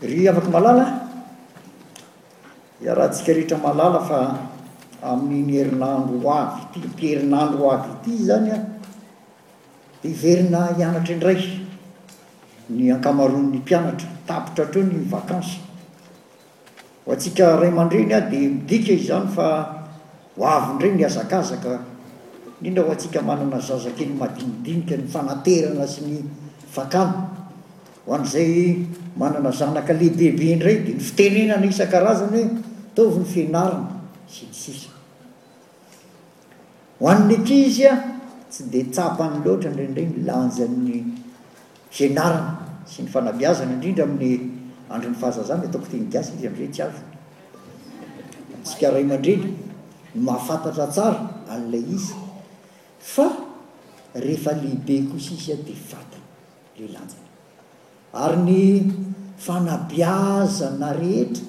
Ry havako malala, iarahantsika rehetra mahalala fa amin'iny herinandro ho avy ity, ity herinandro ho avy ity izany an, dia hiverina hianatra indray ny ankamaroan'ny mpianatra, tapitra hatreo ny vacances. Ho antsika ray aman-dreny dia midika izany fa ho avy indray ny hazakazaka, indrindra ho antsika manana zaza kely madinidinika, ny fanaterana sy ny fakana. Ho an'izay manana zanaka lehibebe indray dia ny fitenenana isan-karazany hoe ataovy ny fianarana sy ny sisa. Ho an'ny ankizy, tsy dia tsapany loatra indraindray ny lanjan'ny fianarana sy ny fanabeazana, indrindra amin'ny andron'ny fahazazana. Ataoko teny gasy izy amin'izay tsy azony. Antsika ray aman-dreny no mahafantatra tsara an'ilay izy fa rehefa lehibe kosa izy dia fantany ilay lanjany. Ary ny fanabeazana rehetra.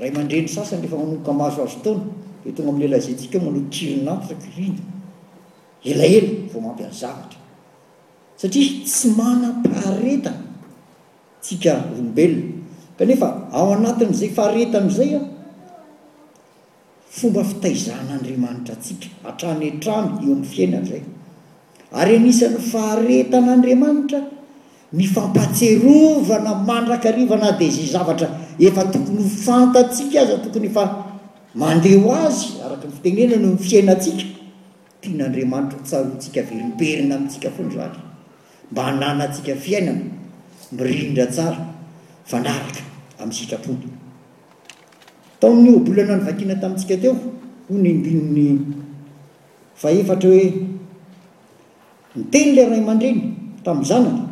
Ray aman-dreny sasany rehefa manomboka mahazoazo taona dia tonga amin'ny lehilahizentsika ao manao kirin'antotra, kirinina, elaela vao mampiasa zavatra. Satria tsy manam-paharetana tsika olombelona. Kanefa ao anatin'izay faharetana izay an, Fomba fitaizan'Andriamanitra antsika hatrany hatrany eo amin'ny fiainana izay. Ary anisan'ny faharetan'Andriamanitra ny fampahatsiarovana mandrakariva na dia izay zavatra efa tokony ho fantatsika aza, tokony efa mandeha ho azy araka ny fitenenana eo amin'ny fiainantsika. Tian'Andriamanitra ho tsaroantsika averimberina amintsika foana izany mba hananantsika fiainana mirindra tsara mifanaraka amin'ny sitrapony. Tao amin'ny ohabolana novakina tamintsika teo, hoy ny andininy fahefatra hoe, Niteny ilay ray aman-dreny tamin'ny zanany,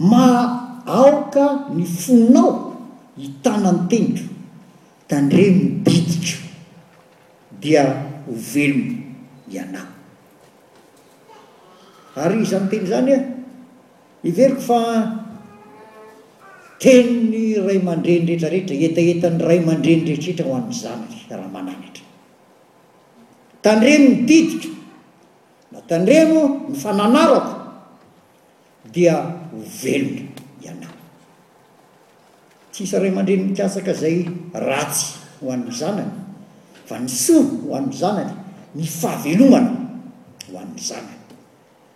Maha aoka ny fonao hitana ny teniko, tandremo ny didiko, dia ho velona ianao. Ary izany teny izany, Heveriko fa tenin'ny ray aman-dreny rehetrarehetra, hetahetan'ny ray aman-dreny rehetrarehetra ho an'ny zanany raha mananatra. Tandremo ny didiko na tandremo ny fananarako dia ho velona ianao. Tsy hisy ray aman-dreny mikatsaka izay ratsy ho an'ny zanany fa ny soa ho an'ny zanany, ny fahavelomana ho an'ny zanany.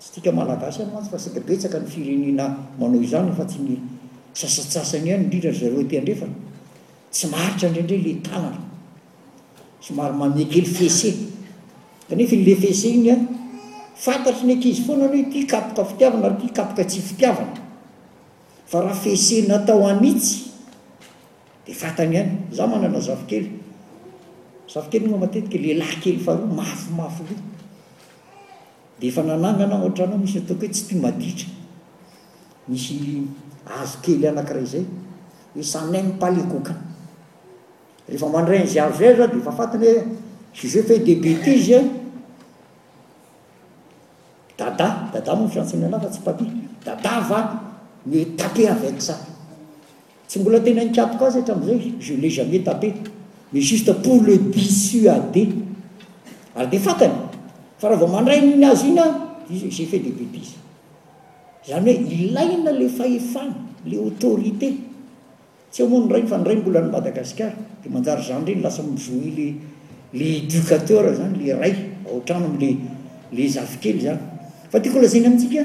Isika Malagasy any mantsy fa saika betsaka ny firenena manao izany fa tsy ny sasatsasany ihany indrindra ry zareo aty andrefana. Tsy maharitra indraindray ilay tanana. Somary mamia kely fesse. Kanefa iny ilay fesse iny an, fantatry ny ankizy foana ny hoe ity kapoka fitiavana ary ity kapoka tsy fitiavana. Fa raha fesse natao hanitsy dia fantany ihany. Izaho manana zafikely. Zafikely moa matetika ilay lahy kely faharoa mafimafy be. Dia efa nanangana ohatranao misy ataoko hoe tsy tia maditra, misy hazo kely anankiray izay hoe ça n'aime pas les coquins. Rehefa mandray an'izay hazo izay aza dia efa fantany hoe si je fais des bêtises dada, dada moa ny fiantsoany an'ahy fa tsy papi, dada va me taper avec ça. Tsy mbola tena hikapoka azy hatramin'izay, je ne l'ai jamais tapé, mais juste pour le dissuader, ary dia fantany fa raha vao mandray ny azy iny aho dia j'ai fait des betises, izany hoe ilaina ilay fahefana, ilay autorité, tsy eo moa ny rainy fa ny rainy mbola any Madagasikara, dia manjary izany indray no lasa mi-jouer ilay ilay educateur izany, ilay ray ao an-trano amin'ilay ilay zafikely izany, fa tiako lazaina amintsika.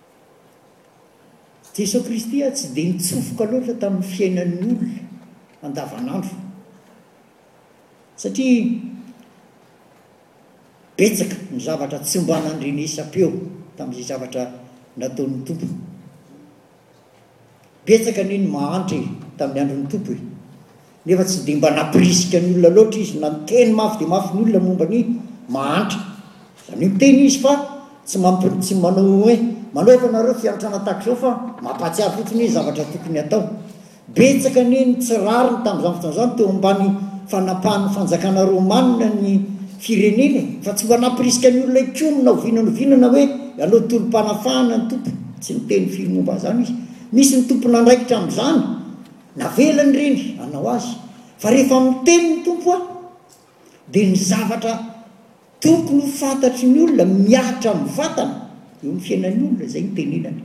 Jesoa Kristy tsy dia nitsofoka loatra tamin'ny fiainan'ny olona andavanandro satria betsaka ny zavatra tsy mba nandrenesam-peo tamin'izay zavatra nataon'ny Tompo. Betsaka anie ny mahantra e tamin'ny andron'ny Tompo e! Nefa tsy dia mba nampirisika ny olona loatra Izy na niteny mafy dia mafy ny olona momba ny mahantra. Izany hoe miteny Izy fa tsy mampi, tsy manao hoe manaova nareo fiantrana tahaka izao fa mampahatsiaro fotsiny hoe zavatra tokony hatao. Betsaka anie ny tsy rariny tamin'izany fotoana izany teo ambany fanapahan'ny fanjakana romanina ny firenena e! Fa tsy mba nampirisika ny olona hikomy na oviana na oviana na hoe hanao tolom-panafahana ny Tompo. Tsy niteny firy momba an'izany izy. Misy ny tompon'andraikitra amin'izany. Navelany ireny hanao azy. Fa rehefa miteny ny Tompo hoe, dia ny zavatra tokony ho fantatry ny olona mihatra amin'ny vatana, eo amin'ny fiainan'ny olona, izay no tenenany.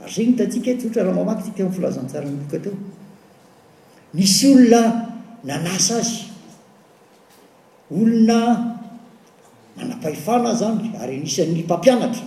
Ary izay no hitantsika eto, tsotra, raha mamaky isika ny filazantsaran'i Loka teo. Nisy olona nanasa azy. Olona manam-pahefana izany, ary anisan'ny mpampianatra.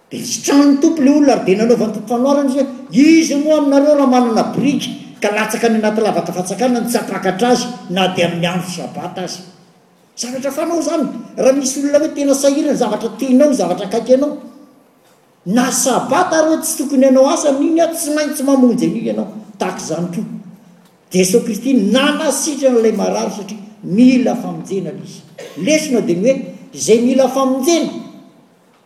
Dia tsy trano tompy ilay olona ary dia nanaovany fanorana izy hoe, Iza moa aminareo raha manana biriky ka latsaka any anaty lavaka fatsakana no tsy hampakatra azy na dia amin'ny andro sabata aza? Zavatra fanao izany raha misy olona hoe tena sahirana, zavatra tianao, zavatra akaiky anao. Na sabata ary hoe tsy tokony hanao asa amin'iny aho, tsy maintsy mamonjy an'io ianao. Tahaka izany koa, Jesoa Kristy nanasitrana ilay marary satria mila famonjena ilay izy. Lesona dia ny hoe, izay mila famonjena,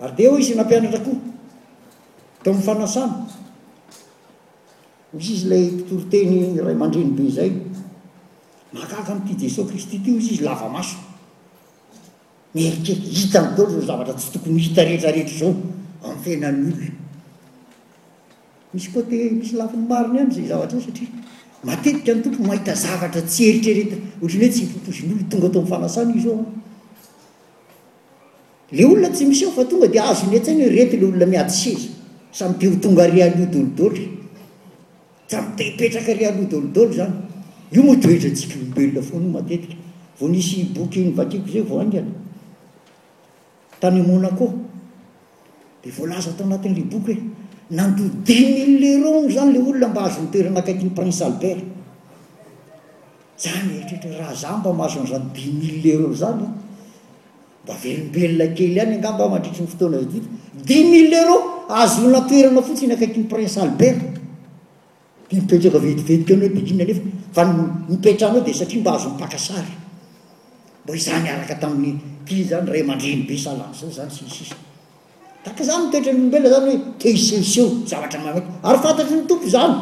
Ary dia hoy izy nampianatra koa teo amin'ny fanasana. Misy izy ilay mpitory teny iray mandreny be izay. Mahagaga amin'ity Jesoa Kristy ity hoy izy izy lava maso. Mieritreritra hitany daholo ireo zavatra tsy tokony hita rehetra rehetra izao amin'ny fiainan'ny olona. Misy koa te misy lafiny marina ihany izay zavatra io satria matetika ny tompo mahita zavatra tsy eritreretina ohatrany hoe tsy ipopozin'olona tonga tao amin'ny fanasana izy eo. Le olona tsy miseho fa tonga dia azony antsaina hoe reto le olona miady seza, samy te ho tonga re aloha dolidoly, samy te hipetraka re aloha dolidoly zany. Io moa toetrantsika olombelona foana io matetika. Vao nisy boky novakiako zay vao haingana, tany Monaco, Dia voalaza tao anatin'ilay boky hoe nandoa dimy milles euros izany ilay olona mba hahazo ny toerana akaiky ny Prince Albert. Za mieritreritra hoe raha za mba mahazo an'izany dimy milles euros izany an, mba velombelona kely ihany angamba aho mandritry ny fotoana vitsivitsy. Dimy milles euros hahazoana toerana fotsiny akaiky ny Prince Albert. Ity mitrotsoka vedivedika anao dia inona nefa fa ny nipetrahanao dia satria mba azo mpaka sary mba izaho niaraka tamin'ny ity izany ray aman-dreny be sahala amin'izao izany sy ny sisa tahaka izany ny toetran'ny olombelona izany hoe te hisehoseho zavatra mahametry ary fantatry ny tompo izany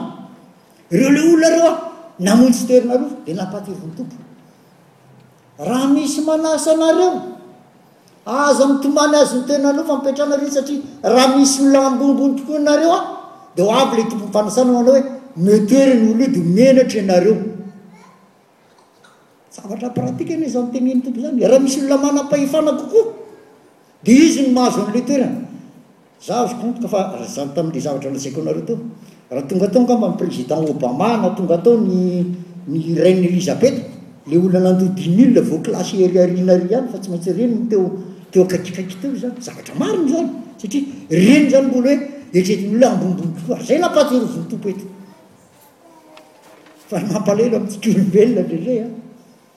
ireo ilay olona ireo a namonjy toerina roa dia nampahatery ny tompo Raha misy manasa anareo, aza mitomany azy ny tenanao fa mipetraha nareo satria raha misy olona ambonimbony tokoa anareo any dia ho avy ilay tompon'ny fanasana manao hoe mettez ireny olona io dia menatra ianareo. Zavatra pratique anie izany tenenin'ny Tompo izany. Raha misy olona manam-pahefana kokoa Dia izy no mahazo an'ilay toerana. Za azo compte fa raha zany tamin'ilay zavatra lazaiko anareo teo. Raha tonga tao angamba ny président Obama na tonga tao ny ny reine Elisabeth, ilay olona nandoa dix mille vao classe ery aoriana ery ihany fa tsy maintsy ireny no teo teo akaikikaiky teo izany. Zavatra marina izany satria ireny izany mbola hoe eritreretin'ny olona ambonimbony kokoa. Ary izay nampahatsiaroviny Tompo eto. Fa ny mampalahelo amintsika olombelona indrindray an.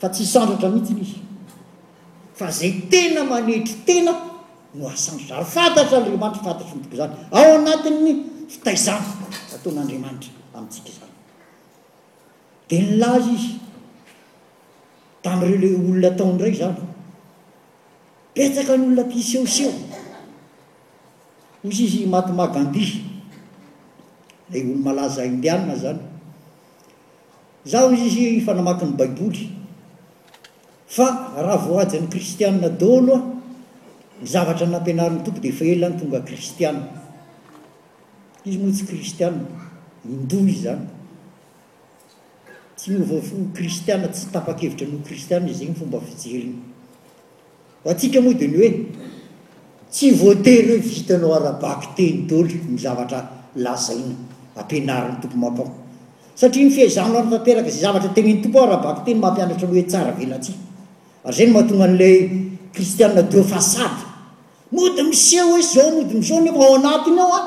Fa tsy hisandratra mihitsy izy fa izay tena manetry tena no hasandratra ary fantatr'Andriamanitra fantatry ny toko izany ao anatin'ny fitaizana ataon'Andriamanitra amintsika izany. Dia nilaza izy tamin'ireo ilay olona tao indray izany. Betsaka ny olona mpisehoseho. Hoy izy Mahatma Gandhi, ilay olo malaza Indiana izany. Izaho izy efa namaky ny baiboly fa raha voajin'ny kristianina dolo aho ny zavatra nampianarin'ny Tompo dia efa ela aho tonga kristianina. Izy moa tsy kristianina, hindu izy izany. Tsy miova fo ho kristianina, tsy tapa-kevitra ny ho kristianina, izay ny fomba fijeriny. Ho antsika moa dia ny hoe tsy voatery hoe vitanao ara-bakiteny daholo ny zavatra lazaina, ampianarin'ny Tompo makao. Satria ny fiezahanao hanatanteraka izay zavatra tenenin'ny Tompo ao ara-bakiteny mampianatra ny hoe tsara velatsihy. Ary izay no mahatonga an'ilay kristiana de façade mody miseho hoe izao mody izao nefa ao anatiny ao an!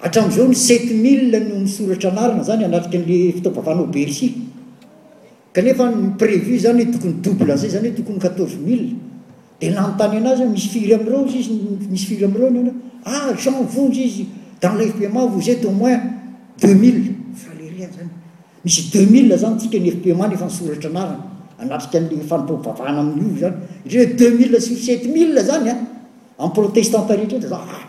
Hatramin'izao ny sept mille no misoratra anarana zany anatrika anle fitaompavana ao Bercy kanefa ny prevu zany tokony double an'izay zany hoe tokony quatorze mille de nanontany anazy aho misy firy amin'ireo hozy izy misy firy amin'ireo ny ah Jean vonjy izy dans le FPMA vous êtes au moins deux mille faly ery aho zany misy deux mille zany tsika ny FPMA nefa nisoratra anarana anatrika anle fanompoampivavahana amin'ny ovy zany ndre hoe deux mille sur sept mille zany an amin'ny protestanta rehetra rehetra za ah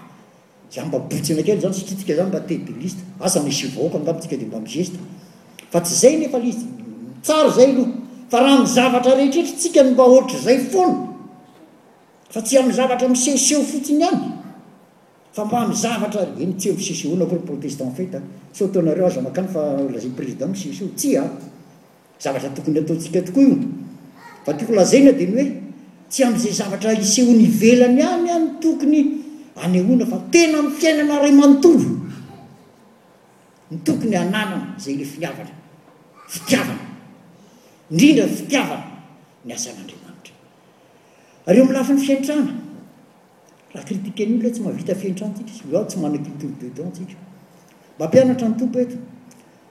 Za mba botsina kely zany satria tsika zany mba tête de liste, asa misy io vahoaka angamba tsika de mba mizesta fa tsy zay nefa le izy, tsara zay aloha fa raha amin'ny zavatra rehetrehtra tsika no mba ohatr'izay foana fa tsy amin'ny zavatra misehoseho fotsiny ihany fa mba amin'ny zavatra eny tsy eo misehosehoana akory protestant fête sao ataonareo aza makany fa lazay président misehoseho, tsia. Zavatra tokony ataontsika tokoa io. Fa tiako lazaina dia ny hoe tsy amin'izay zavatra hisehoany ivelany ihany aho no tokony hanehoana fa tena amin'ny fiainana iray manontolo no tokony hananana izay le finiavana, fitiavana, indrindra ny fitiavana ny asan'Andriamanitra. Ary eo amin'ny lafiny fiantrana, raha critiquer ny olona tsy mahavita fiantrana tsika, tsy manana culture de don tsika. Mampianatra ny Tompo eto.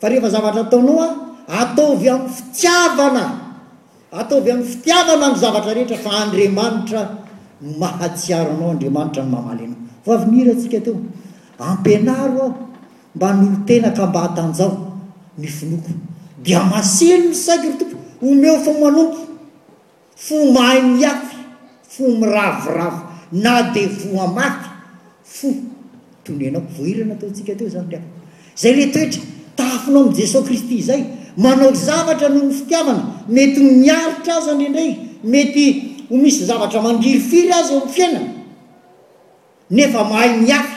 Fa rehefa zavatra ataonao a, ataovy amin'ny fitiavana, ataovy amin'ny fitiavana ny zavatra rehetra fa Andriamanitra no mahatsiaro anao, Andriamanitra no mamaly anao. Vao avy nihira antsika teo, Ampianaro aho mba hanolo-tena ka mba hatanjaho ny finoako. Dia maseno ny saiko ry Tompo, omeo fo manompo Fo mahay miafy, fo miravoravo na dia voa mafy, fo tonenao. Voahirana ataontsika teo izany ry havana. Izay ilay toetra tahafinao amin'i Jesoa Kristy izay. Manao zavatra noho ny fitiavana, mety ho miaritra aza indraindray, mety ho misy zavatra mangirifiry aza eo amin'ny fiainana, nefa mahay miafy.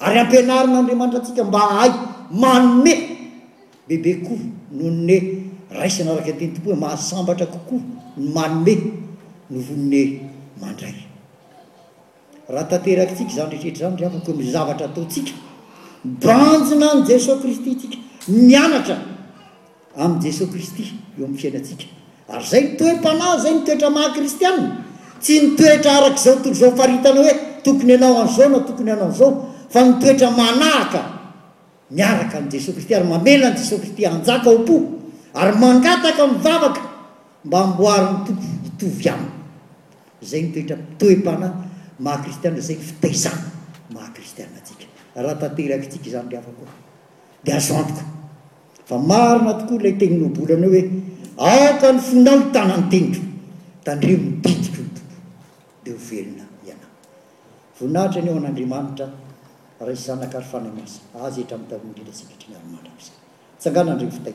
Ary ampianarin'Andriamanitra antsika mba hahay manome bebe koa noho ny raisina araka ny tian'ny Tompo, hoe mahasambatra kokoa ny manome noho ny mandray. Raha tanterakintsika izany rehetra izany, ry havako, amin'ny zavatra ataontsika, mibanjina an'i Jesoa Kristy isika, mianatra, Amin'i Jesoa Kristy eo amin'ny fiainantsika. Ary izay ny toe-panahy, izay ny toetra maha kristiana. Tsy ny toetra araka izao tontolo izao faritana hoe tokony hanao an'izao na tokony hanao an'izao, fa ny toetra manahaka miaraka amin'i Jesoa Kristy ary mamela an'i Jesoa Kristy hanjaka ao am-po ary mangataka mivavaka mba amboarin'ny Tompo hitovy aminy. Izay ny toetra, toe-panahy, maha kristiana, izay ny fitaizana maha kristiana antsika. Raha tanterakitsika izany ry havako ô, dia azo antoka. Fa marina tokoa ilay teninao bolana eo hoe aoka ny fonao hitana ny teniko, tandremo ny didiko io tompoko dia ho velona ianao. Voninahitra anie ho an'Andriamanitra Ray sy Zanaka ary Fanahy Masina, azy hetra amin'ny daholo indrindra sy ankehitriny ary mandrakizay. Tsangana ry Revitay.